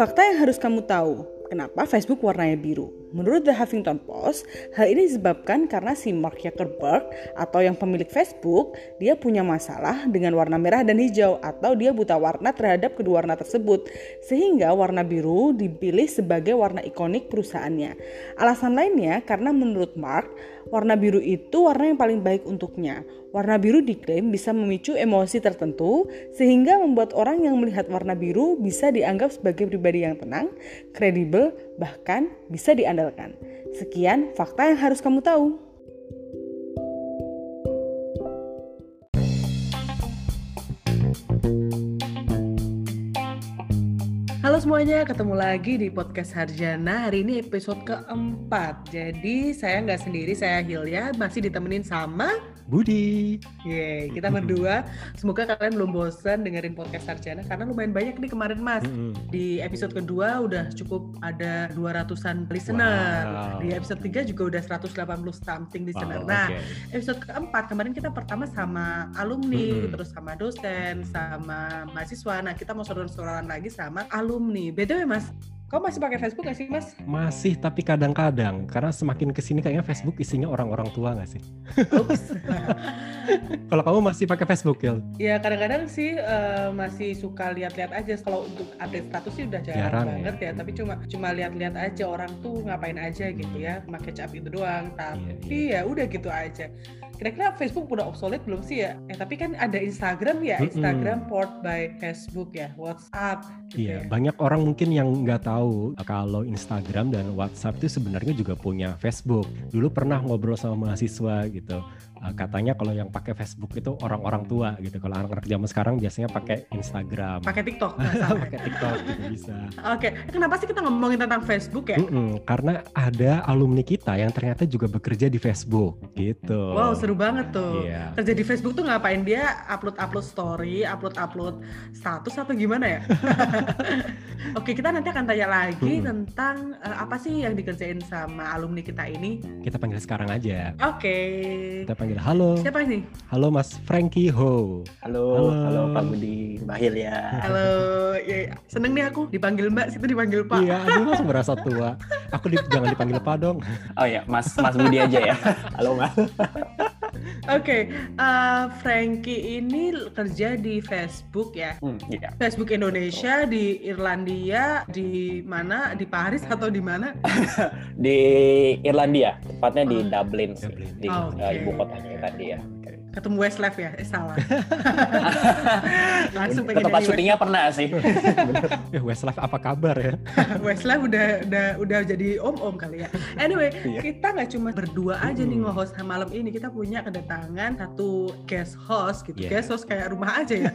Fakta yang harus kamu tahu, kenapa Facebook warnanya biru? Menurut The Huffington Post, hal ini disebabkan karena si Mark Zuckerberg atau yang pemilik Facebook, dia punya masalah dengan warna merah dan hijau atau dia buta warna terhadap kedua warna tersebut. Sehingga warna biru dipilih sebagai warna ikonik perusahaannya. Alasan lainnya karena menurut Mark, warna biru itu warna yang paling baik untuknya. Warna biru diklaim bisa memicu emosi tertentu sehingga membuat orang yang melihat warna biru bisa dianggap sebagai pribadi yang tenang, kredibel, bahkan bisa diandalkan. Sekian fakta yang harus kamu tahu. Halo semuanya, ketemu lagi di podcast Harjana. Hari ini episode keempat. Jadi saya nggak sendiri, saya Hilya masih ditemenin sama Budi. Yeay, kita berdua. Semoga kalian belum bosan dengerin podcast Sarjana karena lumayan banyak nih kemarin Mas. Mm-hmm. Di episode kedua udah cukup ada 200-an listener. Wow. Di episode 3 juga udah 180 something listener. Wow, nah, oke. episode keempat kemarin kita pertama sama alumni, Mm-mm. terus sama dosen, sama mahasiswa. Nah, kita mau saudara-saudara lagi sama alumni. BTW Mas, kau masih pakai Facebook gak sih Mas? Masih tapi kadang-kadang karena semakin ke sini kayaknya Facebook isinya orang-orang tua nggak sih? Kalau kamu masih pakai Facebook ya? Ya kadang-kadang sih eh, masih suka lihat-lihat aja kalau untuk update status sih udah jarang, Jarang ya. banget ya. Tapi cuma cuma lihat-lihat aja orang tuh ngapain aja gitu ya, pakai cap itu doang. Tapi ya udah gitu aja. Kira-kira Facebook udah obsolete belum sih ya? Eh tapi kan ada Instagram ya. Instagram port by Facebook ya, WhatsApp gitu Iya, ya. banyak orang mungkin yang nggak tahu kalau Instagram dan WhatsApp itu sebenarnya juga punya Facebook. Dulu pernah ngobrol sama mahasiswa gitu. Uh, katanya kalau yang pakai Facebook itu orang-orang tua gitu. Kalau anak-anak zaman sekarang biasanya pakai Instagram. Pakai TikTok pakai TikTok gitu bisa. Oke, kenapa sih kita ngomongin tentang Facebook ya? Mm-mm, karena ada alumni kita yang ternyata juga bekerja di Facebook gitu. Wow, seru banget tuh. Iya. Kerja di Facebook tuh ngapain dia upload-upload story, upload-upload status atau gimana ya? Oke, kita nanti akan tanya lagi Hmm. tentang eh, apa sih yang dikerjain sama alumni kita ini. Kita panggil sekarang aja. Oke. Kita panggil halo. Siapa ini? Halo Mas Frankie Ho. Halo, Halo. halo, Pak Budi, Mbak Hilya. Halo. Ya, ya. seneng nih aku dipanggil Mbak, situ dipanggil Pak. Iya, aduh langsung merasa tua. Aku di- jangan dipanggil Pak dong. Oh ya, Mas Mas Budi aja ya. Halo Mas. Oke, eh, Frankie ini kerja di Facebook ya. Hmm, iya. Facebook Indonesia di Irlandia di mana di Paris atau di mana? Di Irlandia, tepatnya di Dublin sih, Dublin. di Oh, eh, oke. ibu kotanya Irlandia. Ketemu Westlife ya? Eh salah. Langsung Ke pengen tempat syutingnya pernah sih. Eh, Westlife apa kabar ya? Westlife udah udah udah jadi om-om kali ya. Anyway, Iya. kita nggak cuma berdua aja nih Hmm. nge-host malam ini. Kita punya kedatangan satu guest host gitu. Yeah. Guest host kayak rumah aja ya.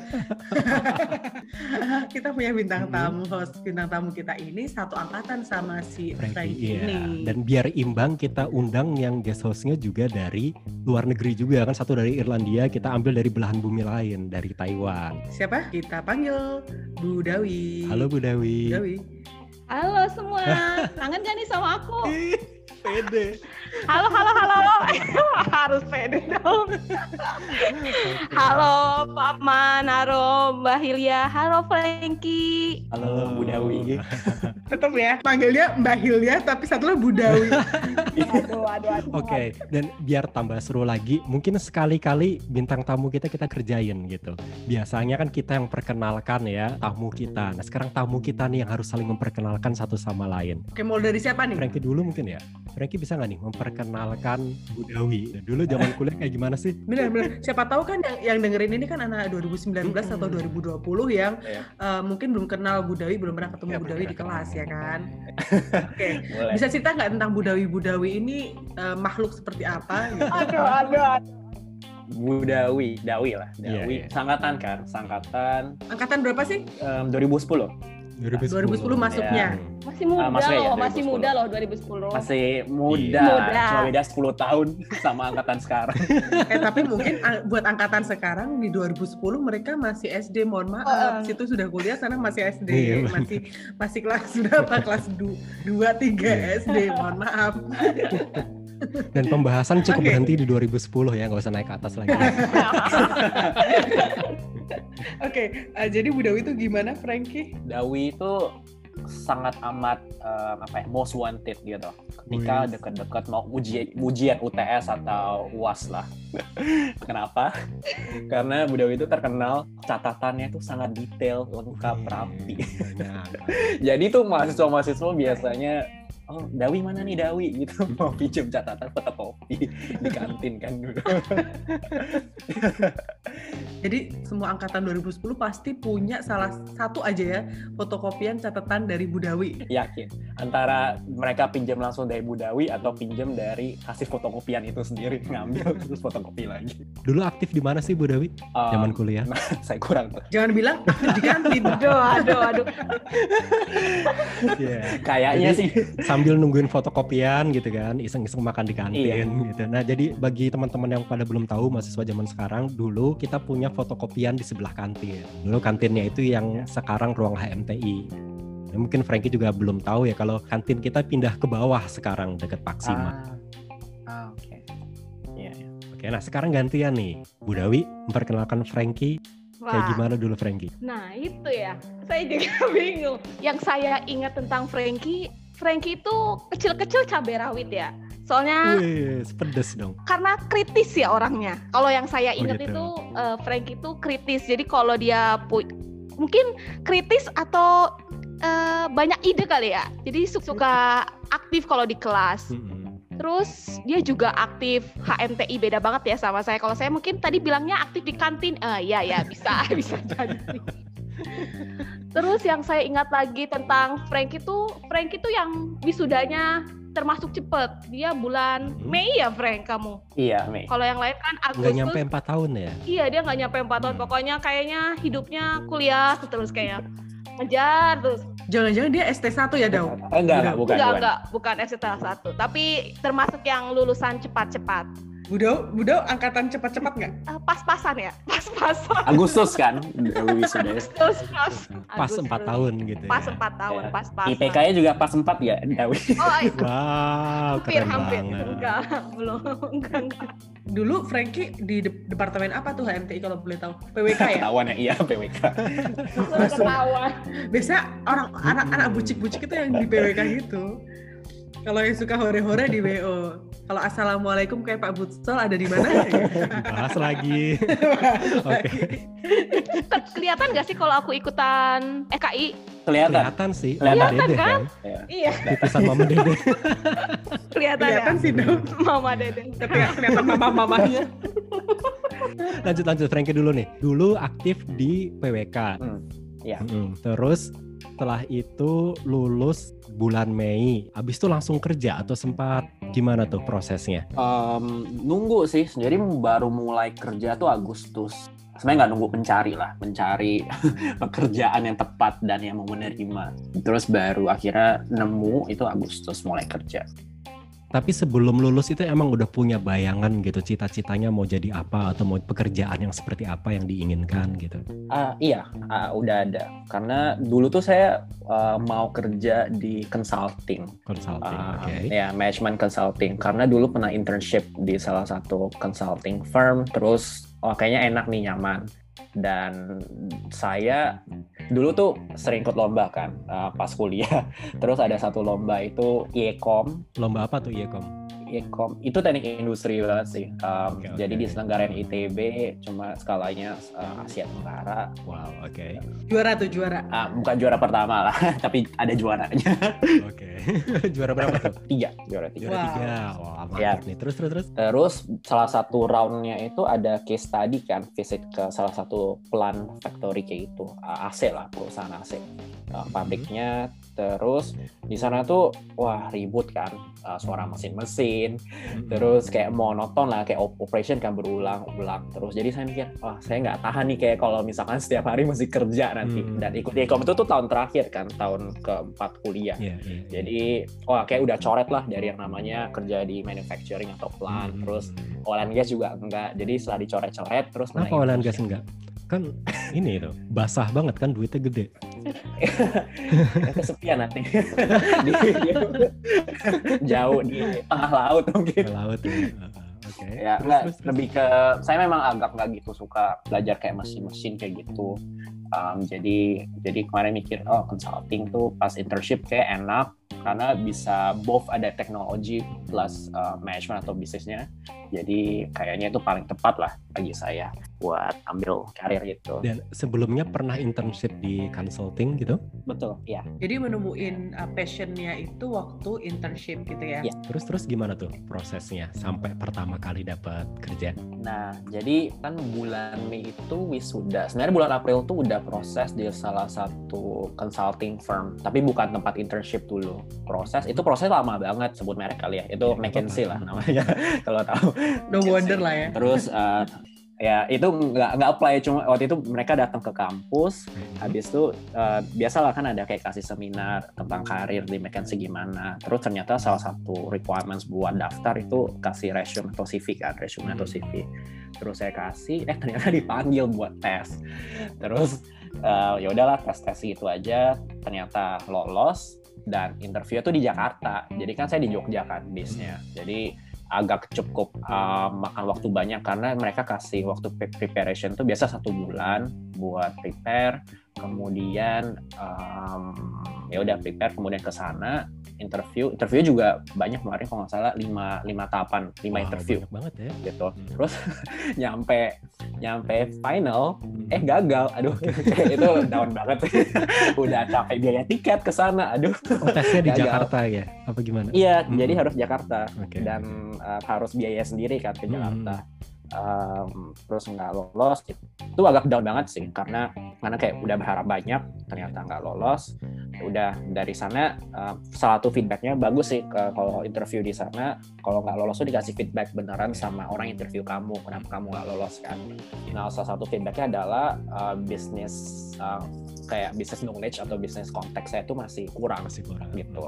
kita punya bintang Hmm. tamu host bintang tamu kita ini satu angkatan sama si Frankie, Frankie, iya. ini. Dan biar imbang kita undang yang guest hostnya juga dari luar negeri juga kan satu dari Irlandia kita ambil dari belahan bumi lain dari Taiwan. Siapa? Kita panggil Bu Dawi. Halo Bu Dawi. Bu Dawi. Halo semua, kangen gak nih sama aku? Pede. Halo, halo, halo. Harus pede dong. Halo Pak Man, halo Mbak Hilya, halo Frankie. Halo Bu Dawi. Tetap ya, panggilnya Mbak Hilya tapi satunya Bu Dawi. Aduh, aduh, aduh. Oke, dan biar tambah seru lagi, mungkin sekali-kali bintang tamu kita kita kerjain gitu. Biasanya kan kita yang perkenalkan ya tamu kita. Nah sekarang tamu kita nih yang harus saling memperkenalkan satu sama lain. Oke, mau dari siapa nih? Frankie dulu mungkin ya. Frankie bisa nggak nih memperkenalkan Bu Dawi? Dulu zaman kuliah kayak gimana sih? Bener bener. Siapa tahu kan yang, yang dengerin ini kan anak 2019 atau 2020 yang eh, mungkin belum kenal Bu Dawi, belum pernah ketemu Ya, Bu belum Dawi pernah di kelas. Ya kan. Oke. Boleh. Bisa cerita nggak tentang Bu Dawi? Bu Dawi ini eh, makhluk seperti apa? gitu? Aduh, aduh, aduh. Bu Dawi, lah, Iya, Dawi. iya. Sangkatan kan, sangkatan Angkatan berapa sih? em, 2010. 2010 masuknya. Masih muda Ah, maksudnya ya, loh, masih 2010. muda loh 2010. Masih muda, Iya. Muda. cuma beda 10 tahun sama angkatan sekarang. Eh tapi mungkin a- buat angkatan sekarang di 2010 mereka masih SD, mohon maaf. Oh. Situ sudah kuliah, sana masih SD, Iya, masih masih kelas berapa? kelas 2 3 Iya. SD, mohon maaf. Dan pembahasan cukup Oke. berhenti di 2010 ya, nggak usah naik ke atas lagi. Oke, eh, jadi Bu Dawi itu gimana, Frankie? Dawi itu sangat amat eh, apa ya most wanted gitu ketika Wih. deket-deket mau ujian ujian UTS atau UAS lah kenapa karena Bu Dewi itu terkenal catatannya itu sangat detail lengkap rapi jadi tuh mahasiswa-mahasiswa biasanya oh Dawi mana nih Dawi gitu mau pinjam catatan fotokopi di kantin kan dulu Jadi semua angkatan 2010 pasti punya salah satu aja ya fotokopian catatan dari Budawi. yakin antara mereka pinjam langsung dari Bu Dawi atau pinjam dari hasil fotokopian itu sendiri ngambil terus fotokopi lagi Dulu aktif di mana sih Bu Dawi? Um, Zaman kuliah? saya kurang tuh Jangan bilang aktif di kantin. Aduh, aduh, aduh. Iya. kayaknya Jadi, sih sambil nungguin fotokopian gitu kan, iseng-iseng makan di kantin gitu. Nah, jadi bagi teman-teman yang pada belum tahu mahasiswa zaman sekarang, dulu kita punya fotokopian di sebelah kantin. Dulu kantinnya itu yang sekarang ruang HMTI. Ya, mungkin Frankie juga belum tahu ya kalau kantin kita pindah ke bawah sekarang deket Paksima. ah, ah, oke Iya, iya. Oke, nah sekarang gantian nih. Bu Dawi memperkenalkan Frankie kayak Wah. gimana dulu Frankie? Nah, itu ya. Saya juga bingung. Yang saya ingat tentang Frankie, Frankie itu kecil-kecil cabai rawit ya. Soalnya Wih, pedes dong. karena kritis ya orangnya. Kalau yang saya Oh, ingat gitu. itu eh, Frankie itu kritis. Jadi kalau dia pu- mungkin kritis atau eh, banyak ide kali ya. Jadi su- suka aktif kalau di kelas. Mm-mm. Terus dia juga aktif HMTI beda banget ya sama saya. Kalau saya mungkin tadi bilangnya aktif di kantin. Eh ya ya bisa bisa jadi. Terus yang saya ingat lagi tentang Frank itu, Frank itu yang wisudanya termasuk cepet. Dia bulan Hmm. Mei ya Frank kamu. iya Mei Kalau yang lain kan Nggak Agustus. nyampe 4 tahun ya? Iya dia nggak nyampe 4 tahun. Hmm. Pokoknya kayaknya hidupnya kuliah terus kayak ngejar terus. Jangan-jangan dia ST1 ya, Daw? Eh, enggak enggak bukan enggak bukan enggak bukan SCTA satu. Tapi termasuk yang lulusan cepat-cepat. Budaw, Budaw angkatan cepat-cepat nggak? Eh, pas-pasan ya, pas-pasan. Agustus kan Dewi wisuda Terus pas Pas Agustus. 4 tahun gitu Pas ya. 4 tahun, Ya. pas-pasan. IPK-nya juga pas 4 ya Dewi Oh, iya. Wow, hampir keren hampir. banget. Enggak, belum. Enggak, enggak. Dulu Frankie di de- departemen apa tuh HMTI kalau boleh tahu? PWK ya? ketahuan ya iya PWK ketawa. Biasa orang anak-anak bucik-bucik itu yang di PWK gitu. Kalau yang suka hore-hore di WO. Kalau assalamualaikum kayak Pak Butsol ada di mana? Bahas lagi. Oke. Ke- Kelihatan gak sih kalau aku ikutan EKI? kelihatan Kelihatan sih. Kelihatan Mama Dede kan? kan? Ya. Iya, Titisan Mama Dede. kelihatan, Kelihatan ya. sih dong. Mama Dede. Ketika kelihatan mama-mamanya. lanjut lanjut Frankie dulu nih. Dulu aktif di PWK. Hmm, iya. Mm-mm. Terus setelah itu lulus bulan Mei. Habis itu langsung kerja atau sempat? Gimana tuh prosesnya? Em, nunggu sih. Jadi baru mulai kerja tuh Agustus. Sebenarnya nggak nunggu mencari lah. Mencari pekerjaan yang tepat dan yang mau menerima. Terus baru akhirnya nemu itu Agustus mulai kerja Tapi sebelum lulus itu emang udah punya bayangan gitu cita-citanya mau jadi apa atau mau pekerjaan yang seperti apa yang diinginkan gitu. Ah, iya ah, udah ada karena dulu tuh saya eh, mau kerja di consulting Consulting, Ah, oke. ya management consulting karena dulu pernah internship di salah satu consulting firm terus oh kayaknya enak nih nyaman dan saya dulu tuh sering ikut lomba kan uh, pas kuliah terus ada satu lomba itu IECOM Lomba apa tuh Iekom? IECOM itu teknik industri banget sih Um, oke. jadi diselenggarain ITB cuma skalanya uh, Asia Tenggara Wow, oke. Juara tuh juara. Ah, bukan juara pertama lah tapi ada juaranya Oke. Juara berapa tuh? tiga juara tiga Juara Wow. tiga. Wah, mantap Ya. nih. Terus terus terus. Terus salah satu roundnya itu ada case study kan, visit ke salah satu plant factory kayak gitu, uh, AC lah perusahaan AC, uh, pabriknya. Terus di sana tuh wah ribut kan, uh, suara mesin-mesin, terus kayak monoton lah, kayak op- operation kan berulang-ulang terus. Jadi saya mikir, wah saya nggak tahan nih kayak kalau misalkan setiap hari mesti kerja nanti. Hmm. Dan ikut Ecom itu tuh tahun terakhir kan, tahun keempat kuliah. Iya, iya. Jadi, wah kayak udah coret lah dari yang namanya kerja di manufacturing atau plant, Hmm. terus oil and gas juga enggak. Jadi setelah dicoret-coret, terus oil and gas enggak? Kan ini tuh basah banget kan duitnya gede. Kesepian nanti. di, di- jauh di tengah laut mungkin. Ke laut ya. Oke. Ya, Terus, enggak, terus, terus. lebih ke saya memang agak nggak gitu suka belajar kayak mesin-mesin kayak gitu. Um, jadi jadi kemarin mikir oh consulting tuh pas internship kayak enak karena bisa both ada teknologi plus uh, management atau bisnisnya. Jadi kayaknya itu paling tepat lah bagi saya buat ambil karir gitu. Dan sebelumnya pernah internship di consulting gitu? Betul, ya. Jadi menemuin uh, passionnya itu waktu internship gitu ya? Iya. Terus terus gimana tuh prosesnya sampai pertama kali dapat kerja? Nah, jadi kan bulan Mei itu wisuda. Sebenarnya bulan April tuh udah proses di salah satu consulting firm, tapi bukan tempat internship dulu. Proses itu proses lama banget sebut merek kali ya. Itu Ya, McKinsey lah namanya kalau tahu. No wonder lah ya. Terus uh, ya itu nggak nggak apply cuma waktu itu mereka datang ke kampus. Habis itu uh, biasalah kan ada kayak kasih seminar tentang karir di McKinsey gimana. Terus ternyata salah satu requirements buat daftar itu kasih resume atau CV kan resume atau CV terus saya kasih eh ternyata dipanggil buat tes. Terus uh, ya udahlah tes tes itu aja. Ternyata lolos dan interview itu di Jakarta. Jadi kan saya di Jogja kan bisnya jadi agak cukup uh, makan waktu banyak karena mereka kasih waktu pre- preparation itu biasa satu bulan buat prepare kemudian um, ya udah prepare kemudian ke sana interview interview juga banyak kemarin kalau nggak salah lima lima tahapan lima Wah, interview banyak banget ya. gitu terus nyampe nyampe final eh gagal aduh itu down banget udah capek biaya tiket ke sana aduh Oh, tesnya di Gagal. Jakarta ya? Apa gimana? iya Hmm. jadi harus Jakarta Oke. dan uh, harus biaya sendiri kan ke Hmm. Um, terus nggak lolos itu agak down banget sih karena karena kayak udah berharap banyak ternyata nggak lolos udah dari sana uh, salah satu feedbacknya bagus sih ke, kalau interview di sana kalau nggak lolos tuh dikasih feedback beneran sama orang interview kamu kenapa kamu nggak lolos kan nah salah satu feedbacknya adalah uh, bisnis uh, kayak business knowledge atau bisnis konteks saya itu masih kurang Masih kurang. Gitu.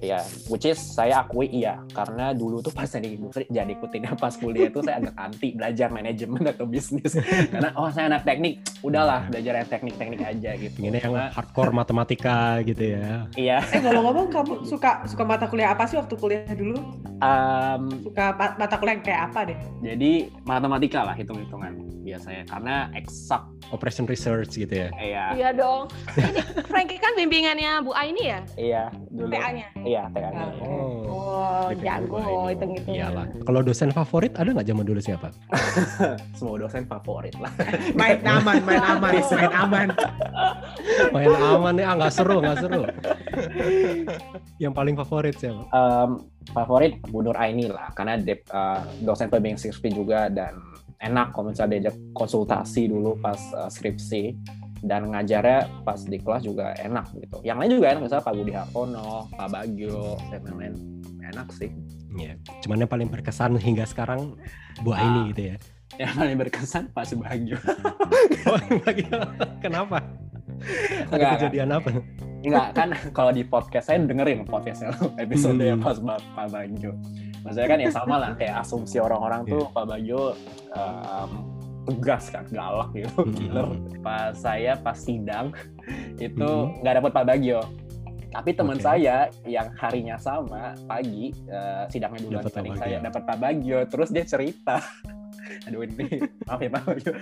Ya, which is saya akui iya, karena dulu tuh pas jadi industri, jadi ikutinnya pas kuliah tuh saya agak anti belajar manajemen atau bisnis. karena oh saya anak teknik, udahlah belajar yang teknik-teknik aja gitu. Pengennya yang Cuma, hardcore matematika gitu ya. iya, Eh ngomong-ngomong kamu suka suka mata kuliah apa sih waktu kuliah dulu? um, Suka ma- mata kuliah yang kayak apa deh? jadi matematika lah hitung-hitungan biasanya, karena eksak Operation research gitu ya. iya, Iya dong. Ini Frankie kan bimbingannya Bu Aini ya? iya dulu, PA-nya. iya TA-nya. Oh. Oh, jago gua ini. hitung-hitung. Iyalah. Kalau dosen favorit ada nggak zaman dulu siapa? Semua dosen favorit lah. Main aman, main aman, main aman. Main aman nih, ah nggak seru, nggak seru. Yang paling favorit siapa? um, favorit Bu Nur Aini lah karena de, uh, dosen pembimbing skripsi juga dan enak kalau misalnya diajak konsultasi dulu pas uh, skripsi dan ngajarnya pas di kelas juga enak gitu. Yang lain juga enak misalnya Pak Budi Hartono, Pak Bagio dan lain-lain enak sih. Iya. Cuman yang paling berkesan hingga sekarang Bu Ah. Aini gitu ya. Yang paling berkesan Pak Subagio. Oh, Kenapa? Ada Enggak, kejadian apa? Enggak kan kalau di podcast saya dengerin podcastnya episode yang Hmm. pas Pak Pak Bagio. Maksudnya kan ya sama lah kayak asumsi orang-orang tuh Iya. Pak Bagio um, tegas kan galak gitu Hmm. killer. Pas saya pas sidang itu Hmm. nggak dapet Pak Bagio. Tapi teman Oke. saya yang harinya sama pagi eh, sidangnya duluan Dapet saya dapat Pak Bagio terus dia cerita aduh ini. Maaf ya Pak. Bagio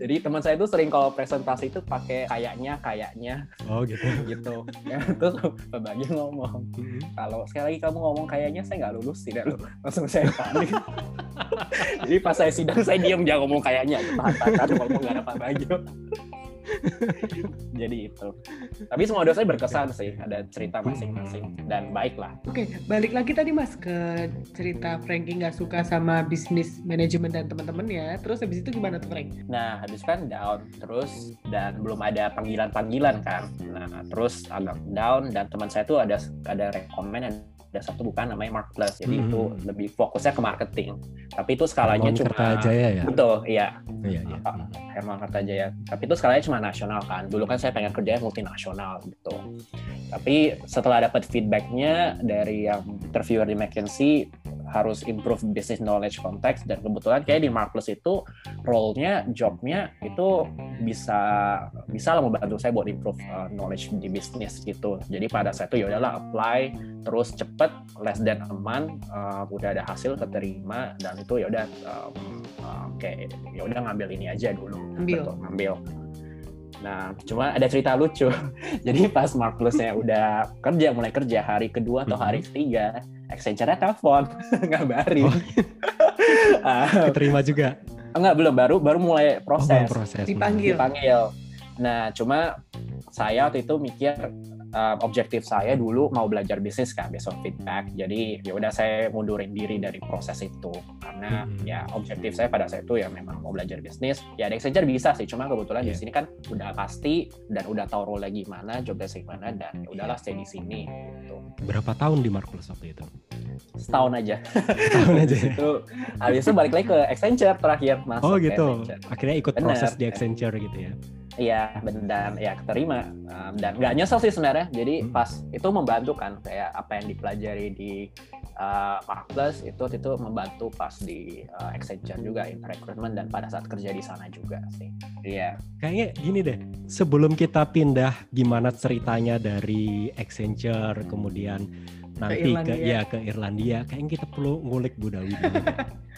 jadi teman saya tuh sering kalau presentasi itu pakai kayaknya kayaknya. Oh gitu. gitu. Ya, terus Pak Bagio ngomong Hmm. kalau sekali lagi kamu ngomong kayaknya saya nggak lulus tidak lu langsung saya panik jadi pas saya sidang saya diam jangan ngomong kayaknya. Tahan ngomong nggak ada Pak Bagio jadi itu tapi semua dosen berkesan sih ada cerita masing-masing dan baik lah Oke, balik lagi tadi mas ke cerita Frankie nggak suka sama bisnis manajemen dan teman-temannya. Terus habis itu gimana tuh Frank? Nah, habis kan down terus dan belum ada panggilan-panggilan kan. Nah, terus agak down dan teman saya tuh ada ada rekomend ada satu bukan namanya Mark Plus. Jadi Hmm. itu lebih fokusnya ke marketing. Tapi itu skalanya Hermawan cuma Kertajaya ya. Betul, iya. Iya iya. Herman Kartajaya. Tapi itu skalanya cuma nasional kan. Dulu kan saya pengen kerja multinasional gitu. Tapi setelah dapat feedbacknya dari yang interviewer di McKinsey harus improve business knowledge context dan kebetulan kayak di Marplus itu role-nya, job-nya itu bisa bisa lah membantu saya buat improve uh, knowledge di bisnis gitu. Jadi pada saat itu ya udahlah apply terus cepet less than a month uh, udah ada hasil keterima dan itu ya udah um, um, kayak ya udah ngambil ini aja dulu Ambil. Betul, ngambil Nah, cuma ada cerita lucu. Jadi pas Mark Plusnya udah kerja, mulai kerja hari kedua atau hari ketiga, Accenture-nya telepon, ngabarin. Oh. Ah, Keterima juga. enggak, belum. Baru baru mulai Oh, proses. proses. Dipanggil. Dipanggil. Nah, cuma saya waktu itu mikir uh, objektif saya dulu mau belajar bisnis kan based on feedback. Jadi ya udah saya mundurin diri dari proses itu karena Hmm. ya objektif saya pada saat itu ya memang mau belajar bisnis. Ya ada Accenture bisa sih, cuma kebetulan di Iya. sini kan udah pasti dan udah tahu role gimana, job desk gimana dan ya udahlah stay di sini gitu. Berapa tahun di Markus waktu itu? Setahun aja. Tahun aja. ya? itu habis itu balik lagi ke Accenture terakhir masuk Oh gitu. Akhirnya ikut Bener. proses di Accenture gitu ya. Iya, dan ya keterima Um, dan nggak nyesel sih sebenarnya. Jadi Hmm. pas itu membantu kan kayak apa yang dipelajari di uh, Marketplace itu itu membantu pas di uh, Accenture juga in recruitment dan pada saat kerja di sana juga sih. Iya. Kayaknya gini deh, sebelum kita pindah gimana ceritanya dari Accenture kemudian nanti ke, Irlandia. ya ke Irlandia, kayaknya kita perlu ngulik Budawi dulu.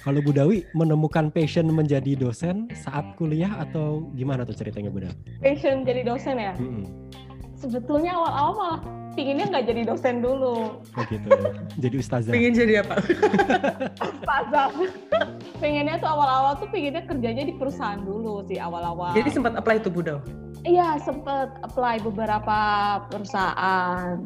Kalau Budawi menemukan passion menjadi dosen saat kuliah atau gimana tuh ceritanya Budawi? Passion jadi dosen ya. Mm-mm. Sebetulnya awal-awal malah pinginnya nggak jadi dosen dulu. Oh gitu. Jadi ustazah. Pengen jadi apa? Ustazah. pengennya tuh awal-awal tuh pengennya kerjanya di perusahaan dulu sih awal-awal. Jadi sempat apply tuh Budau. Iya sempet apply beberapa perusahaan.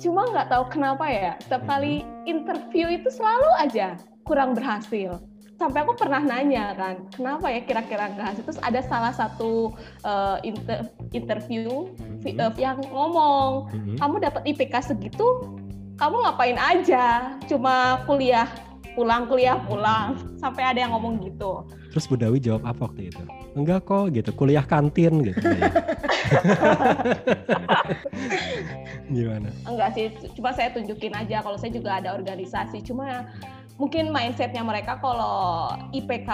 Cuma nggak tahu kenapa ya, setiap kali interview itu selalu aja kurang berhasil. Sampai aku pernah nanya kan, kenapa ya kira-kira nggak hasil? Terus ada salah satu eh, inter- interview vi- Mhm. eh, yang ngomong, Mhm. kamu dapat IPK segitu, kamu ngapain aja? Cuma kuliah pulang kuliah pulang. Sampai ada yang ngomong gitu. Terus Budawi jawab apa waktu itu? Enggak kok gitu, kuliah kantin gitu. Gimana? enggak sih cuma saya tunjukin aja kalau saya juga ada organisasi cuma mungkin mindsetnya mereka kalau IPK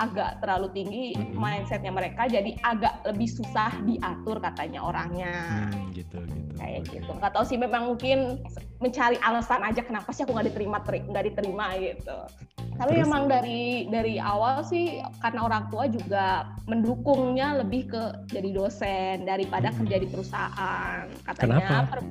agak terlalu tinggi Mhm. mindsetnya mereka jadi agak lebih susah diatur katanya orangnya Hmm, gitu gitu. kayak Oke. gitu nggak tahu sih memang mungkin mencari alasan aja kenapa sih aku nggak diterima teri- nggak diterima gitu tapi Terus? memang dari dari awal sih karena orang tua juga mendukungnya lebih ke jadi dosen daripada Hmm. kerja di perusahaan Kenapa? katanya per-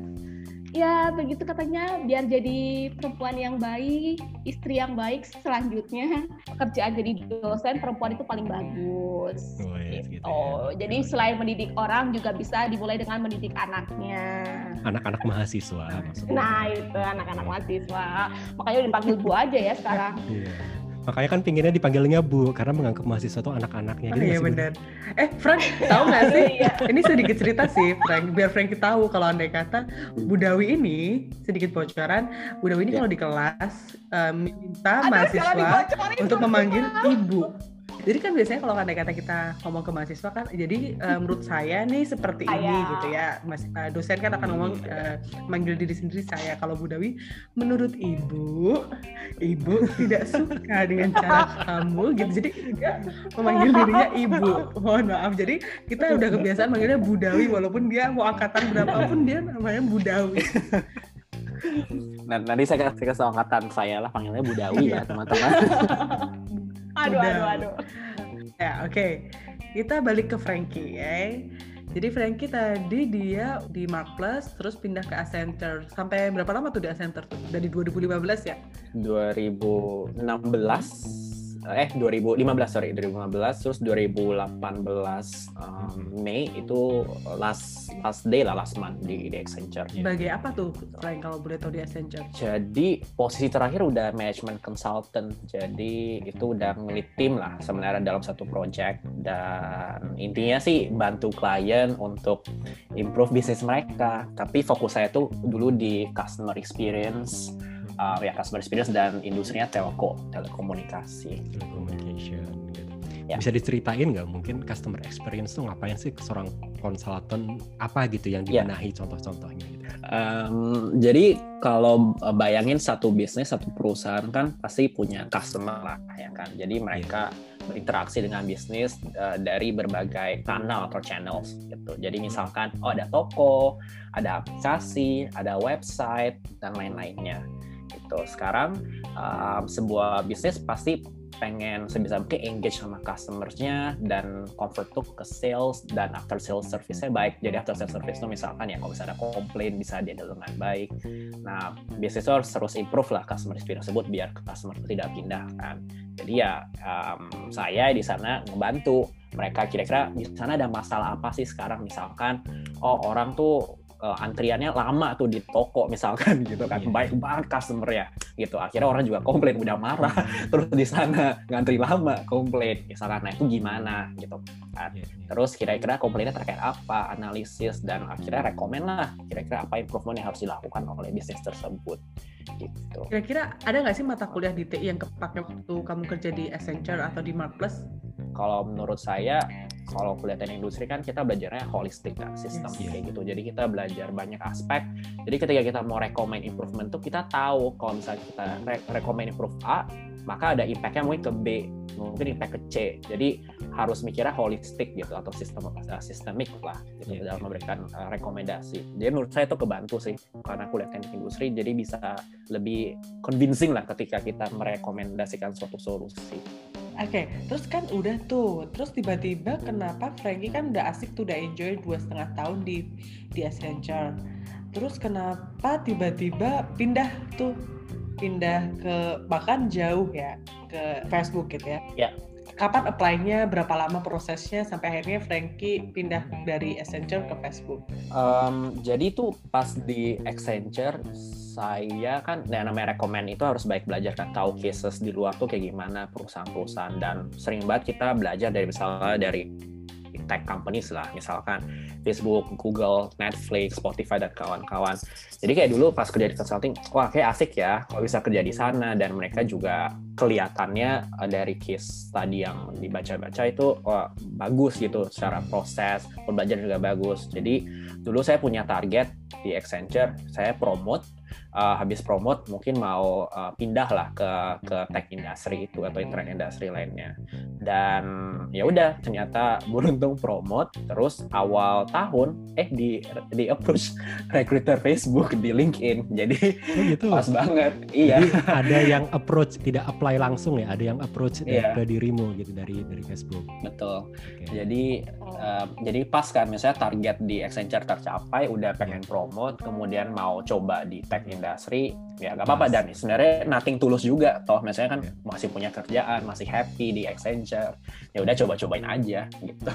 ya begitu katanya biar jadi perempuan yang baik istri yang baik selanjutnya pekerjaan jadi dosen perempuan itu paling bagus Oh, iya, gitu. gitu ya. Jadi selain mendidik orang juga bisa dimulai dengan mendidik anaknya. Anak-anak mahasiswa maksudnya. Nah itu anak-anak mahasiswa. Makanya udah dipanggil bu aja ya sekarang. Iya. Makanya kan pinginnya dipanggilnya Bu karena menganggap mahasiswa itu anak-anaknya Oh gitu iya benar. Eh Frank, tahu nggak sih? Iya. Ini sedikit cerita sih, Frank. Biar Frank tahu kalau andai kata Budawi ini sedikit bocoran. Budawi ini Ya. kalau di kelas eh, minta Aduh, jangan mahasiswa untuk memanggil ibu. Jadi kan biasanya kalau andai kata kita ngomong ke mahasiswa kan, jadi eh, menurut saya nih seperti ini Saya. gitu ya. Mas, eh, dosen kan akan ngomong eh, manggil diri sendiri saya. Kalau Budawi, menurut ibu, ibu tidak suka dengan cara kamu gitu. Jadi dia memanggil dirinya ibu. Mohon maaf. Jadi kita udah kebiasaan manggilnya Budawi walaupun dia mau angkatan berapapun dia namanya Budawi. Nah, nanti saya kasih angkatan saya lah panggilnya Budawi ya teman-teman. Aduh, aduh, aduh. Ya, oke. Kita balik ke Frankie ya. Jadi Frankie tadi dia di Mark Plus terus pindah ke Accenture. Sampai berapa lama tuh di Accenture tuh? Dari 2015 ya? 2016 eh 2015 sorry 2015 terus 2018 um, Mei itu last last day lah last month di, di Accenture. Sebagai apa tuh Frank kalau boleh tahu di Accenture? Jadi posisi terakhir udah management consultant. Jadi itu udah ngelit tim lah sebenarnya dalam satu project dan intinya sih bantu klien untuk improve bisnis mereka. Tapi fokus saya tuh dulu di customer experience, uh, ya customer experience dan industrinya telco, telekomunikasi. Telecommunication gitu. Ya. Bisa diceritain nggak mungkin customer experience tuh ngapain sih seorang konsultan apa gitu yang Ya. dibenahi contoh-contohnya gitu. Um, jadi kalau uh, bayangin satu bisnis, satu perusahaan kan pasti punya customer lah, ya kan. Jadi mereka berinteraksi dengan bisnis uh, dari berbagai kanal atau channels gitu. Jadi misalkan oh ada toko, ada aplikasi, ada website dan lain-lainnya. Gitu. Sekarang um, sebuah bisnis pasti pengen sebisa mungkin engage sama customersnya dan convert tuh ke sales dan after sales service-nya baik. Jadi after sales service itu misalkan ya kalau misalnya ada komplain bisa dia dengan baik. Nah, biasanya harus terus improve lah customer experience tersebut biar customer tidak pindah kan. Jadi ya um, saya di sana ngebantu mereka kira-kira di sana ada masalah apa sih sekarang misalkan oh orang tuh uh, antriannya lama tuh di toko misalkan gitu kan. Yeah. baik banget customer ya. Gitu. Akhirnya orang juga komplain udah marah. Terus di sana ngantri lama komplain. Misalkan nah itu gimana? Gitu kan. Yeah, yeah. terus kira-kira komplainnya terkait apa? Analisis dan akhirnya rekomend lah. Kira-kira apa improvement yang harus dilakukan oleh bisnis tersebut? Gitu. Kira-kira ada nggak sih mata kuliah di TI yang kepake waktu kamu kerja di Accenture atau di Mark Plus kalau menurut saya kalau kuliah teknik industri kan kita belajarnya holistik kan sistem yes, kayak gitu. Jadi kita belajar banyak aspek. Jadi ketika kita mau recommend improvement tuh kita tahu kalau misalnya kita re recommend improve A maka ada impactnya mungkin ke B mungkin impact ke C. Jadi harus mikirnya holistik gitu atau sistem uh, sistemik lah gitu yeah. dalam memberikan uh, rekomendasi. Jadi menurut saya itu kebantu sih karena kuliah teknik industri jadi bisa lebih convincing lah ketika kita merekomendasikan suatu solusi Oke, okay, terus kan udah tuh, terus tiba-tiba kenapa Frankie kan udah asik tuh, udah enjoy dua setengah tahun di di Accenture. Terus kenapa tiba-tiba pindah tuh, pindah ke bahkan jauh ya ke Facebook gitu ya? Ya. Kapan apply-nya, berapa lama prosesnya sampai akhirnya Frankie pindah dari Accenture ke Facebook? Um, jadi tuh pas di Accenture saya kan yang namanya rekomend itu harus baik belajar kan tahu cases di luar tuh kayak gimana perusahaan-perusahaan dan sering banget kita belajar dari misalnya dari tech companies lah misalkan Facebook, Google, Netflix, Spotify dan kawan-kawan. Jadi kayak dulu pas kerja di consulting, wah kayak asik ya kalau bisa kerja di sana dan mereka juga kelihatannya eh, dari case tadi yang dibaca-baca itu wah bagus gitu secara proses, pembelajaran juga bagus. Jadi dulu saya punya target di Accenture, saya promote uh, habis promote mungkin mau uh, pindah lah ke ke tech industry itu atau internet industry lainnya. Dan ya udah ternyata beruntung promote. Terus awal tahun eh di di approach recruiter Facebook di LinkedIn. Jadi oh gitu. pas banget. Iya. Jadi ada yang approach tidak apply langsung ya ada yang approach yeah. ke dirimu gitu dari dari Facebook. Betul. Okay. jadi uh, jadi pas kan misalnya target di Accenture tercapai udah pengen promote kemudian mau coba di tech industry ya nggak apa-apa. Dan sebenarnya nothing tulus juga toh. Misalnya kan yeah. masih punya kerjaan masih happy di Accenture ya udah coba-cobain aja gitu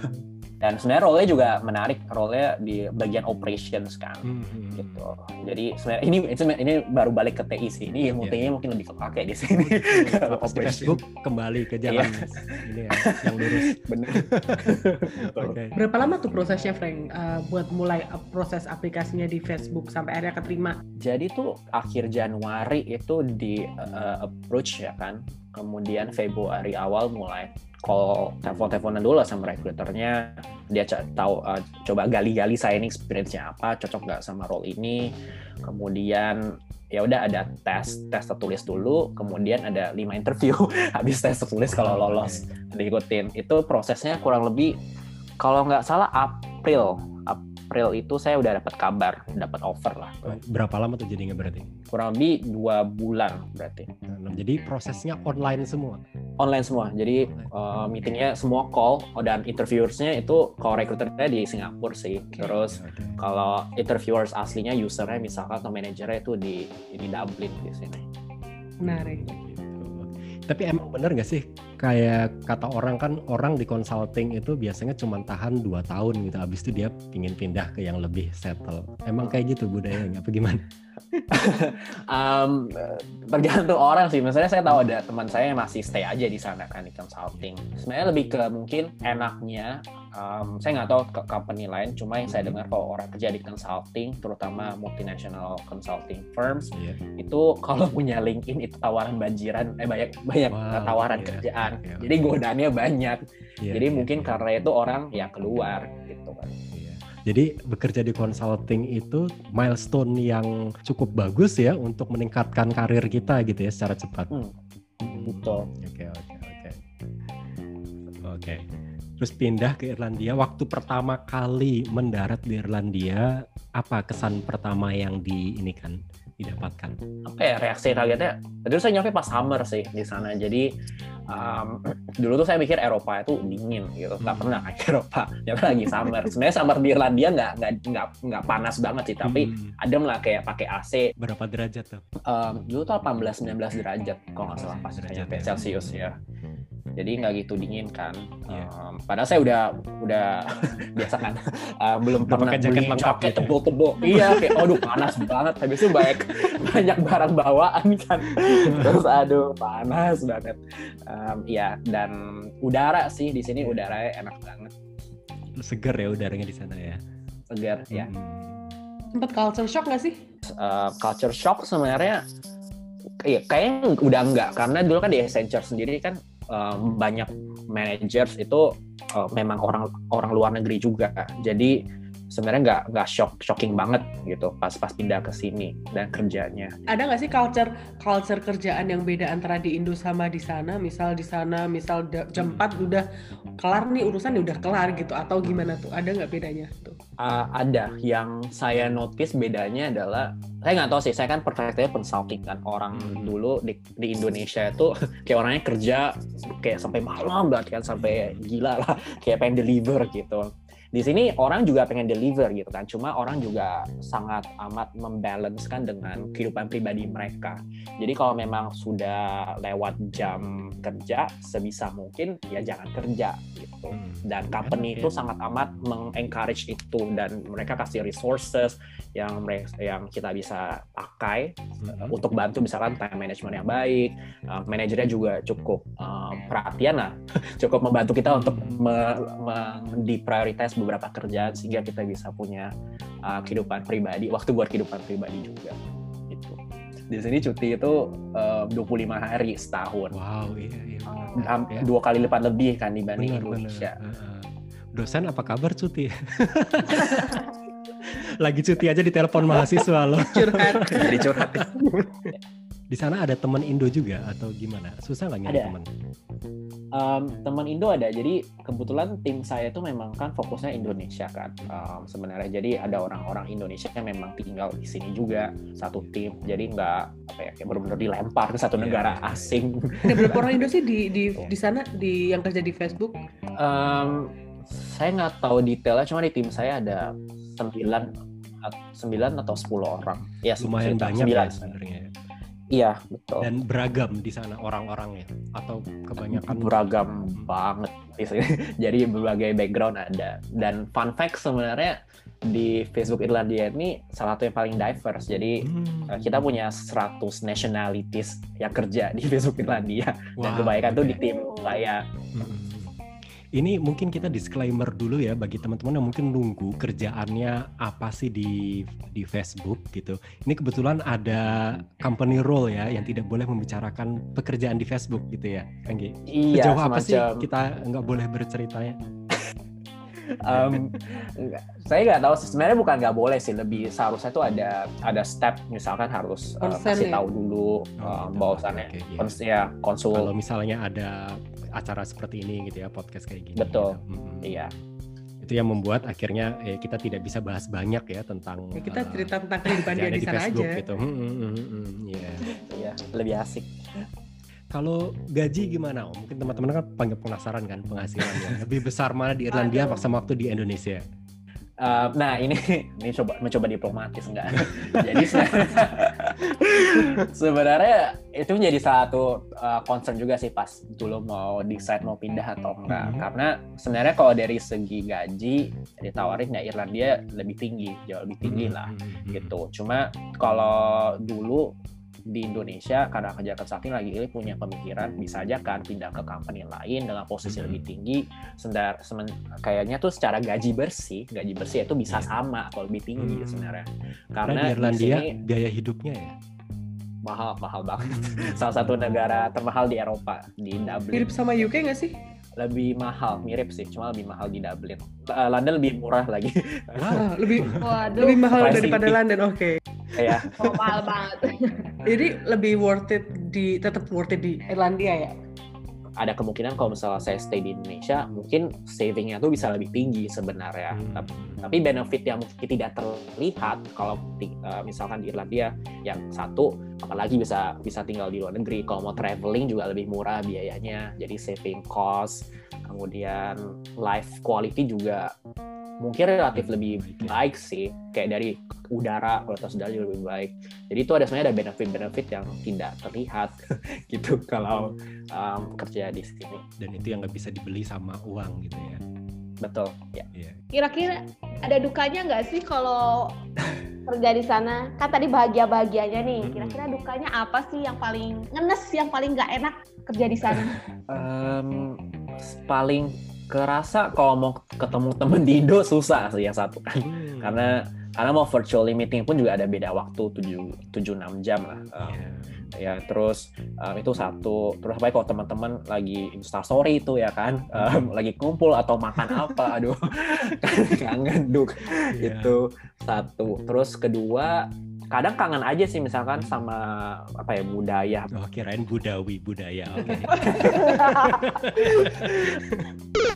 dan sebenarnya role-nya juga menarik role-nya di bagian operations kan. Hmm. hmm, hmm. gitu. Jadi sebenarnya ini ini baru balik ke TI sih. Ini ilmu yeah. mungkin lebih kepake di sini. Kalau Facebook kembali ke jalan yeah. ini ya yang lurus. Benar okay. berapa lama tuh prosesnya Frank? Uh, buat mulai proses aplikasinya di Facebook sampai akhirnya keterima? Jadi tuh akhir Januari itu di uh, approach ya kan. Kemudian Februari awal mulai call telepon-teleponan dulu lah sama recruiternya. Dia tahu uh, coba gali-gali saya ini experience-nya apa cocok nggak sama role ini. Kemudian ya udah ada tes tes tertulis dulu. Kemudian ada lima interview. Habis tes tertulis kalau lolos diikutin itu prosesnya kurang lebih kalau nggak salah April April itu saya udah dapat kabar, dapat offer lah. Berapa lama tuh jadinya berarti? Kurang lebih dua bulan berarti. Nah, jadi prosesnya online semua? Online semua. Jadi uh, meetingnya semua call dan interviewersnya itu kalau recruiternya di Singapura sih. Terus okay. kalau interviewers aslinya usernya misalkan atau manajernya itu di di Dublin di sini. Menarik. Tapi emang bener gak sih kayak kata orang kan orang di consulting itu biasanya cuma tahan dua tahun gitu. Abis itu dia pingin pindah ke yang lebih settle. Emang kayak gitu budayanya apa gimana? um, tergantung orang sih. Misalnya saya tahu ada teman saya yang masih stay aja di sana kan di consulting. Sebenarnya lebih ke mungkin enaknya um, saya nggak tahu ke company lain cuma yang saya dengar kalau orang kerja di consulting terutama multinational consulting firms yeah. itu kalau punya LinkedIn itu tawaran banjiran eh banyak banyak wow, tawaran yeah. kerjaan yeah. jadi godaannya banyak yeah, jadi yeah. mungkin karena itu orang ya keluar gitu kan iya. jadi bekerja di consulting itu milestone yang cukup bagus ya untuk meningkatkan karir kita gitu ya secara cepat. Hmm. Betul. Oke oke oke. Oke terus pindah ke Irlandia. Waktu pertama kali mendarat di Irlandia, apa kesan pertama yang di ini kan, didapatkan? Apa ya reaksi kagetnya? Terus saya nyampe pas summer sih di sana. Jadi um, dulu tuh saya mikir Eropa itu dingin gitu, Hmm. pernah ke Eropa. Nyampe lagi summer. Sebenarnya summer di Irlandia nggak nggak nggak nggak panas banget sih, tapi Hmm, adem lah kayak pakai AC. berapa derajat tuh? Um, dulu tuh 18-19 derajat kalau nggak salah pas Derajat ya. Celsius ya. Jadi nggak gitu dingin kan. Iya. Um, padahal saya udah udah biasa kan. Uh, belum pernah pakai jaket beli lengkap jaket gitu ya? tebel-tebel. iya, kayak aduh panas banget. Habis itu banyak banyak barang bawaan kan. Terus aduh panas banget. Um, Iya dan udara sih di sini udaranya enak banget. Seger ya udaranya di sana ya. Segar ya. Hmm. Sempet culture shock nggak sih? Uh, culture shock sebenarnya Iya, kayaknya udah enggak karena dulu kan di Accenture sendiri kan um, banyak managers itu uh, memang orang orang luar negeri juga. Jadi sebenarnya nggak nggak shock shocking banget gitu pas pas pindah ke sini dan kerjanya. Ada nggak sih culture culture kerjaan yang beda antara di Indo sama di sana? Misal di sana, misal jam 4 udah kelar nih urusan udah kelar gitu atau gimana tuh? Ada nggak bedanya tuh? Uh, ada yang saya notice bedanya adalah saya nggak tahu sih saya kan perfectnya consulting kan orang Hmm. dulu di, di Indonesia itu kayak orangnya kerja kayak sampai malam banget kan sampai gila lah kayak pengen deliver gitu di sini orang juga pengen deliver gitu kan. Cuma orang juga sangat amat membalancekan dengan kehidupan pribadi mereka. Jadi kalau memang sudah lewat jam kerja sebisa mungkin ya jangan kerja gitu. Hmm. dan company Enak itu sangat amat mengencourage itu dan mereka kasih resources yang mereka yang kita bisa pakai Hmm. untuk bantu misalkan time management yang baik. Uh, manajernya juga cukup uh, perhatian lah. Cukup membantu kita untuk me- beberapa kerjaan sehingga kita bisa punya uh, kehidupan pribadi waktu buat kehidupan pribadi juga gitu di sini cuti itu uh, 25 hari setahun Wow, iya iya. benar. Ham- Ya. dua kali lipat lebih kan dibanding Benar, benar. Indonesia Heeh. Dosen apa kabar cuti? Lagi cuti aja di telepon mahasiswa loh. Curhat. jadi curhat Di sana ada teman Indo juga atau gimana? Susah nggak nyari Ada. teman? Um, teman Indo ada jadi kebetulan tim saya itu memang kan fokusnya Indonesia kan um, sebenarnya jadi ada orang-orang Indonesia yang memang tinggal di sini juga satu tim jadi nggak apa ya kayak benar-benar dilempar ke satu Iya, negara iya. asing Ada berapa orang Indo sih di di di sana di yang kerja di Facebook? Um, saya nggak tahu detailnya cuma di tim saya ada sembilan sembilan atau 10 orang ya Lumayan banyak ya sembilan. sebenarnya. Ya. iya betul Dan beragam di sana orang-orangnya atau kebanyakan beragam banget di sini. Jadi berbagai background ada. Dan fun fact sebenarnya di Facebook Irlandia ini salah satu yang paling diverse. Jadi Hmm. eh, kita punya 100 nationalities yang kerja di Facebook Irlandia. Dan Wah, kebanyakan tuh di tim saya. Mm-mm. Ini mungkin kita disclaimer dulu ya bagi teman-teman yang mungkin nunggu kerjaannya apa sih di di Facebook gitu. Ini kebetulan ada company role ya yang tidak boleh membicarakan pekerjaan di Facebook gitu ya, Anggi. Iya, Sejauh apa sih semacam- kita nggak boleh berceritanya? Enggak. saya nggak tahu sih. sebenarnya bukan nggak boleh sih lebih seharusnya tuh ada ada step misalkan harus eh, Consent kasih ya? tahu dulu Oh, eh, gitu. bahwasannya iya. kons- ya konsul Kalau misalnya ada acara seperti ini gitu ya, podcast kayak gini. Betul. gitu. Mm-mm. iya Itu yang membuat akhirnya eh, kita tidak bisa bahas banyak ya tentang Ya, kita eh, cerita tentang kehidupan dia di sana Facebook aja. gitu. Hmm, hmm, hmm, hmm, iya. iya lebih asik Kalau gaji gimana Om? Mungkin teman-teman kan banyak penasaran kan penghasilannya. Lebih besar mana di Irlandia Aduh. sama waktu di Indonesia? Uh, nah ini ini coba mencoba diplomatis enggak? Jadi se- sebenarnya itu menjadi satu uh, concern juga sih pas dulu mau decide mau pindah atau enggak. Mhm. Karena sebenarnya kalau dari segi gaji ditawarin ya Irlandia lebih tinggi, jauh lebih tinggi Hmm, lah hmm, hmm. gitu. Cuma kalau dulu di Indonesia karena kerja consulting lagi ini punya pemikiran bisa aja kan pindah ke company lain dengan posisi Mhm. lebih tinggi sendar semen- kayaknya tuh secara gaji bersih gaji bersih itu bisa Iya. sama atau lebih tinggi Hmm. sebenarnya Karena karena di sini biaya hidupnya ya. mahal mahal banget salah satu negara termahal di Eropa di Dublin Mirip sama UK nggak sih? Lebih mahal mirip sih cuma lebih mahal di Dublin Eh, London lebih murah lagi Ah, lebih Waduh, lebih mahal Pricey. daripada London. Oke. ya oh, mahal banget. Jadi lebih worth it di tetap worth it di Irlandia ya. Ada kemungkinan kalau misalnya saya stay di Indonesia mungkin savingnya tuh bisa lebih tinggi sebenarnya. Hmm. tapi, tapi benefit yang mungkin tidak terlihat kalau eh, misalkan di Irlandia yang satu apalagi bisa bisa tinggal di luar negeri. Kalau mau traveling juga lebih murah biayanya. Jadi saving cost kemudian life quality juga mungkin relatif lebih baik sih kayak dari udara kualitas udara juga lebih baik jadi itu ada sebenarnya ada benefit-benefit yang tidak terlihat gitu kalau um, kerja di sini Dan itu yang nggak bisa dibeli sama uang gitu ya. betul ya Iya. Kira-kira ada dukanya nggak sih kalau kerja di sana? Kan tadi bahagia-bahagianya nih. Mm-mm. Kira-kira dukanya apa sih yang paling ngenes, yang paling nggak enak kerja di sana? Em, paling kerasa kalau mau ketemu temen di Indo susah sih yang satu kan Hmm. karena karena mau virtually meeting pun juga ada beda waktu 7 7 6 jam lah. Um, Iya. ya terus um, itu satu terus apa kalau teman-teman lagi insta story itu ya kan um, lagi kumpul atau makan apa aduh kangen duk Iya. itu satu terus kedua kadang kangen aja sih misalkan sama apa ya budaya Oh kirain budawi budaya. Oke.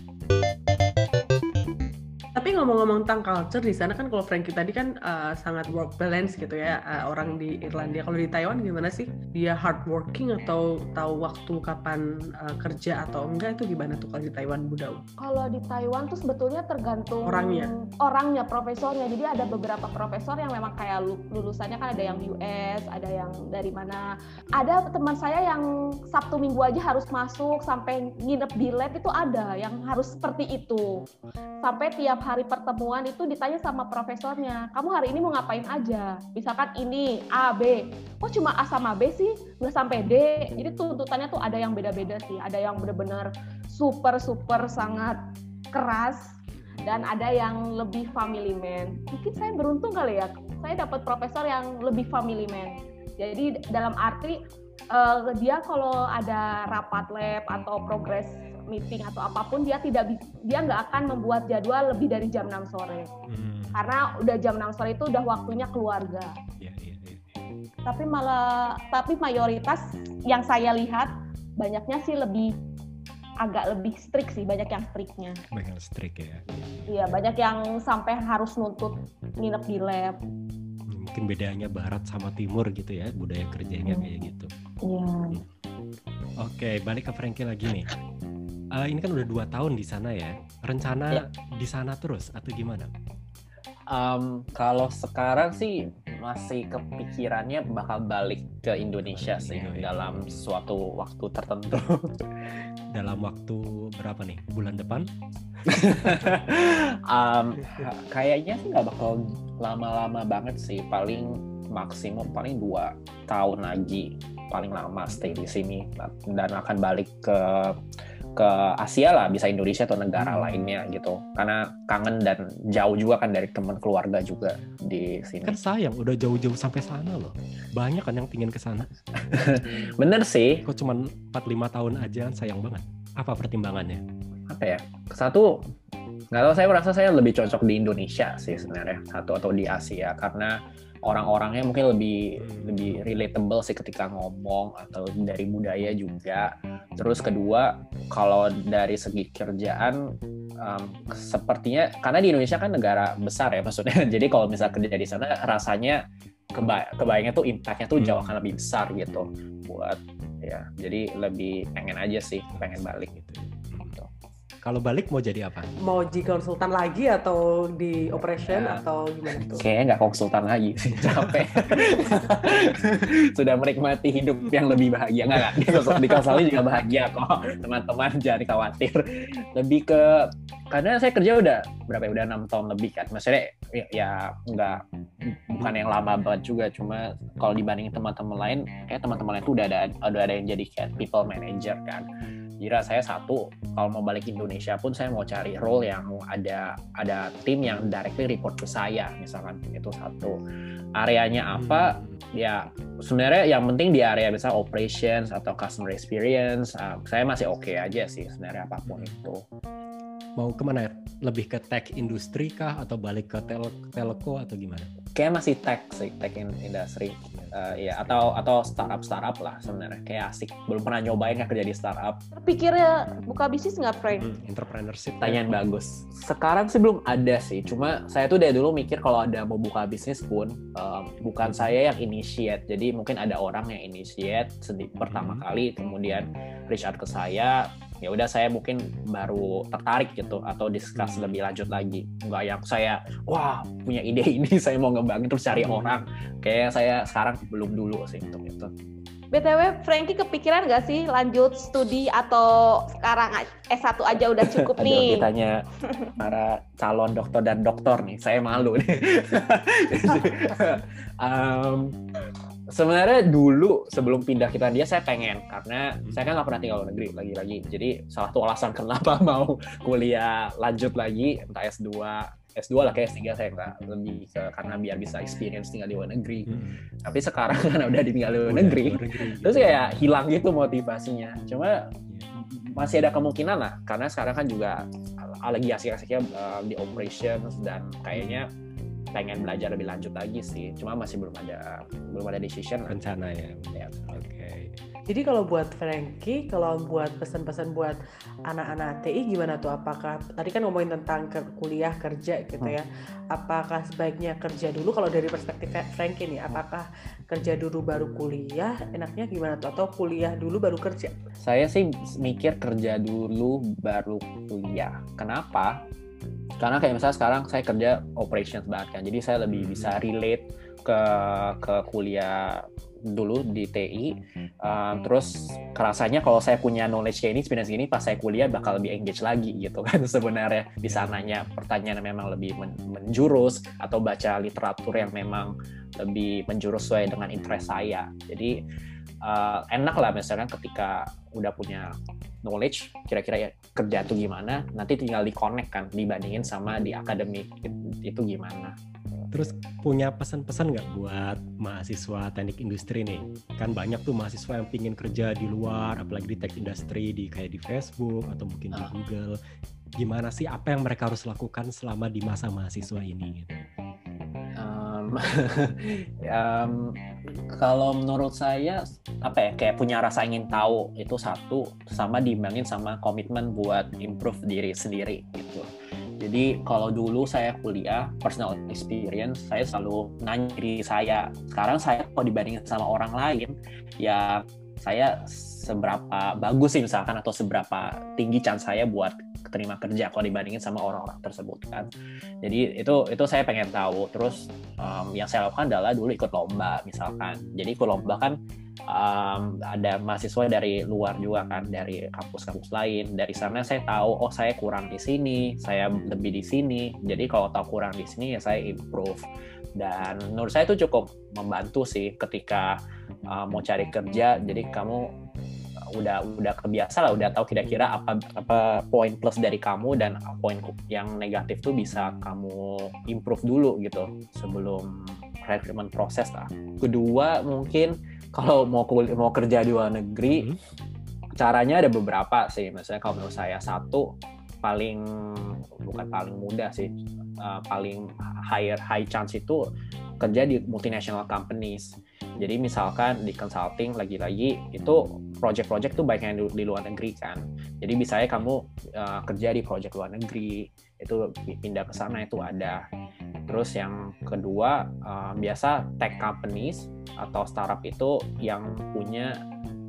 Tapi ngomong-ngomong tentang culture di sana kan kalau Frankie tadi kan uh, sangat work balance gitu ya uh, orang di Irlandia. Kalau di Taiwan gimana sih? Dia hard working atau tahu waktu kapan uh, kerja atau enggak itu gimana tuh kalau di Taiwan Budau? Kalau di Taiwan tuh sebetulnya tergantung Orangnya. orangnya, profesornya. Jadi ada beberapa profesor yang memang kayak lu- lulusannya kan ada yang US, ada yang dari mana. Ada teman saya yang Sabtu Minggu aja harus masuk sampai nginep di lab itu ada yang harus seperti itu. Sampai tiap hari pertemuan itu ditanya sama profesornya, kamu hari ini mau ngapain aja? Misalkan ini A, B. Kok cuma A sama B sih? Nggak sampai D. Jadi tuntutannya tuh ada yang beda-beda sih. Ada yang benar-benar super super sangat keras dan ada yang lebih family man. Mungkin saya beruntung kali ya, saya dapat profesor yang lebih family man. Jadi dalam arti eh, dia kalau ada rapat lab atau progress meeting atau apa pun dia tidak dia nggak akan membuat jadwal lebih dari jam 6 sore Hmm. karena udah jam 6 sore itu udah waktunya keluarga Iya, iya, iya. tapi malah tapi mayoritas yang saya lihat banyaknya sih lebih agak lebih strict sih banyak yang strictnya Banyak strict ya. iya banyak yang sampai harus nuntut nginep di lab Mungkin bedanya barat sama timur gitu ya budaya kerjanya kayak gitu. iya Oke, balik ke Frankie lagi nih. Eh, ini kan udah dua tahun di sana ya. Rencana Ya. di sana terus atau gimana? Um, kalau sekarang sih masih kepikirannya bakal balik ke Indonesia sih Indonesia. dalam suatu waktu tertentu. Dalam waktu berapa nih? Bulan depan? um, kayaknya sih nggak bakal lama-lama banget sih, paling maksimum paling dua tahun lagi paling lama stay di sini dan akan balik ke ke Asia lah bisa Indonesia atau negara Hmm. lainnya gitu karena kangen dan jauh juga kan dari teman keluarga juga di sini Kan sayang udah jauh-jauh sampai sana loh. Banyak kan yang pingin ke sana. bener sih Kok cuma 4-5 tahun aja sayang banget. Apa pertimbangannya? Apa ya satu nggak tahu saya merasa saya lebih cocok di Indonesia sih sebenarnya satu atau di Asia karena orang-orangnya mungkin lebih lebih relatable sih ketika ngomong atau dari budaya juga. Terus kedua kalau dari segi kerjaan em, sepertinya karena di Indonesia kan negara besar ya maksudnya. Jadi kalau misal kerja di sana rasanya keba kebayangnya tuh impactnya tuh jauh akan lebih besar gitu buat ya jadi lebih pengen aja sih pengen balik Gitu. Kalau balik mau jadi apa? Mau di konsultan lagi atau di operation Ya. atau gimana tuh? Kayaknya nggak konsultan lagi sih, capek. Sudah menikmati hidup yang lebih bahagia. Nggak, nggak. Di konsultan juga bahagia kok. Teman-teman jangan khawatir. Lebih ke, karena saya kerja udah, berapa ya, udah enam tahun lebih kan. Maksudnya ya, ya nggak, bukan yang lama banget juga. Cuma kalau dibandingin teman-teman lain, kayak teman-teman lain tuh udah ada, udah ada yang jadi kayak people manager kan. Jadi saya satu, kalau mau balik Indonesia pun saya mau cari role yang ada ada tim yang directly report ke saya, misalkan itu satu. Areanya apa? Ya sebenarnya yang penting di area misalnya operations atau customer experience, uh, saya masih oke aja sih sebenarnya apa pun itu. Mau ke mana ya? Lebih ke tech industri kah atau balik ke tel telco atau gimana? Kayak masih tech sih, tech in industry. Uh, ya atau atau startup startup lah sebenarnya kayak asik belum pernah nyobain kan kerja di startup Terpikirnya buka bisnis nggak Frank? Hmm, entrepreneurship. Pertanyaan bagus. Sekarang sih belum ada sih. Cuma saya tuh dari dulu mikir kalau ada mau buka bisnis pun um, bukan saya yang initiate. Jadi mungkin ada orang yang initiate sedih pertama Hmm. kali, kemudian reach out ke saya. Ya udah saya mungkin baru tertarik gitu atau discuss Hmm. lebih lanjut lagi. Enggak yang saya wah punya ide ini saya mau ngembangin terus cari Hmm. orang. Kayak saya sekarang belum dulu sih untuk itu. BTW, Frankie kepikiran nggak sih lanjut studi atau sekarang S1 aja udah cukup Aduh, nih? ditanya para calon dokter dan dokter nih, saya malu nih. Em, sebenarnya dulu sebelum pindah ke Finlandia saya pengen karena saya kan nggak pernah tinggal luar negeri lagi-lagi. Jadi salah satu alasan kenapa mau kuliah lanjut lagi entah S2 S2 lah kayak S3 saya nggak lebih ke karena biar bisa experience tinggal di luar negeri. Hmm. Tapi sekarang karena udah tinggal di luar negeri, luar negeri gitu. terus kayak hilang gitu motivasinya. Cuma Iya. masih ada kemungkinan lah karena sekarang kan juga lagi asik-asiknya uh, di operations dan kayaknya pengen belajar lebih lanjut lagi sih cuma masih belum ada belum ada decision rencana ya. Ya. Oke. Jadi kalau buat Frankie, kalau buat pesan-pesan buat anak-anak TI gimana tuh? Apakah tadi kan ngomongin tentang ke kuliah kerja gitu ya? Apakah sebaiknya kerja dulu kalau dari perspektif Frankie nih? Apakah kerja dulu baru kuliah? Enaknya gimana tuh? Atau kuliah dulu baru kerja? saya sih mikir kerja dulu baru kuliah kenapa karena kayak misalnya sekarang saya kerja operations banget kan. Jadi saya lebih bisa relate ke ke kuliah dulu di TI Um, terus kerasanya kalau saya punya knowledge kayak ini experience gini pas saya kuliah bakal lebih engage lagi gitu kan sebenarnya. Bisa nanya pertanyaan yang memang lebih men- menjurus atau baca literatur yang memang lebih menjurus sesuai dengan interest saya. Jadi uh, enak lah misalkan ketika udah punya knowledge kira-kira ya kerja tuh gimana nanti tinggal di connect kan dibandingin sama di akademik itu, itu gimana Terus punya pesan-pesan nggak buat mahasiswa teknik industri nih? Kan banyak tuh mahasiswa yang pingin kerja di luar, apalagi di tech industry, di kayak di Facebook atau mungkin di Ah. Google. Gimana sih apa yang mereka harus lakukan selama di masa mahasiswa ini? Gitu? Um, um, kalau menurut saya apa ya kayak punya rasa ingin tahu itu satu sama diimbangin sama komitmen buat improve diri sendiri gitu. Jadi kalau dulu saya kuliah personal experience saya selalu nanya diri saya. Sekarang saya kalau dibandingin sama orang lain ya saya seberapa bagus sih misalkan atau seberapa tinggi chance saya buat terima kerja kalau dibandingin sama orang-orang tersebut kan. Jadi itu itu saya pengen tahu. Terus um, yang saya lakukan adalah dulu ikut lomba misalkan. Jadi ikut lomba kan um, ada mahasiswa dari luar juga kan dari kampus-kampus lain. Dari sana saya tahu oh saya kurang di sini, saya lebih di sini. Jadi kalau tahu kurang di sini ya saya improve. Dan menurut saya itu cukup membantu sih ketika uh, mau cari kerja. Jadi kamu udah udah kebiasa lah udah tahu kira-kira apa apa poin plus dari kamu dan poin yang negatif tuh bisa kamu improve dulu gitu sebelum recruitment proses lah. Kedua mungkin kalau mau mau kerja di luar negeri Hmm. caranya ada beberapa sih. Misalnya kalau menurut saya satu paling bukan paling mudah sih uh, paling higher high chance itu kerja di multinational companies. Jadi misalkan di consulting lagi-lagi itu project-project tuh banyak yang di, di luar negeri kan. Jadi misalnya kamu uh, kerja di project luar negeri itu pindah ke sana itu ada. Terus yang kedua uh, biasa tech companies atau startup itu yang punya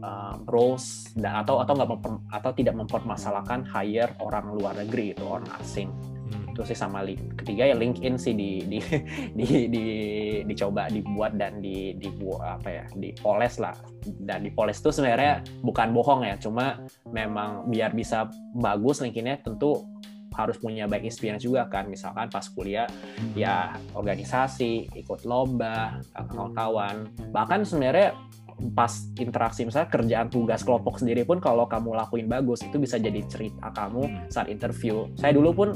uh, roles atau atau nggak atau tidak mempermasalahkan hire orang luar negeri itu orang asing Hmm. Itu sih sama li- ketiga ya LinkedIn sih di di di, di dicoba dibuat dan di dibuat apa ya dipoles lah. Dan dipoles itu sebenarnya bukan bohong ya cuma memang biar bisa bagus LinkedIn-nya tentu harus punya baik experience juga kan. Misalkan pas kuliah ya organisasi ikut lomba kawan-kawan. Bahkan sebenarnya pas interaksi misalnya kerjaan tugas kelompok sendiri pun kalau kamu lakuin bagus itu bisa jadi cerita kamu saat interview. Saya dulu pun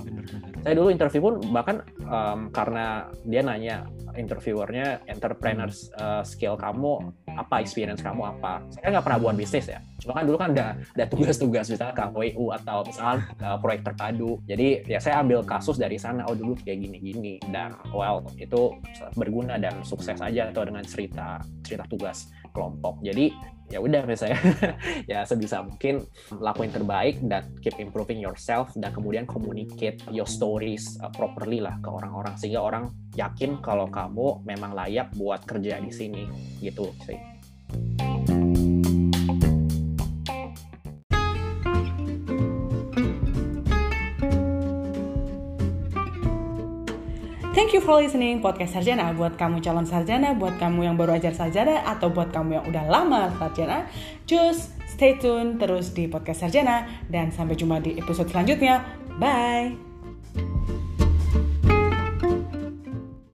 saya dulu interview pun bahkan em, karena dia nanya interviewernya entrepreneurs uh, skill kamu apa experience kamu apa? Saya nggak pernah buat bisnis ya. Cuma kan dulu kan ada ada tugas-tugas misalnya KWU atau misalnya uh, proyek terpadu. Jadi ya saya ambil kasus dari sana oh dulu kayak gini-gini. Dan well itu berguna dan sukses aja atau dengan cerita cerita tugas kelompok. Jadi ya udah misalnya. Ya sebisa mungkin lakuin terbaik dan keep improving yourself dan kemudian communicate your stories uh, properly lah ke orang-orang. Sehingga orang yakin kalau kamu memang layak buat kerja di sini. Gitu sih. Thank you for listening podcast Sarjana. Buat kamu calon sarjana, buat kamu yang baru ajar sarjana, atau buat kamu yang udah lama sarjana, just stay tune terus di podcast Sarjana. Dan sampai jumpa di episode selanjutnya. Bye!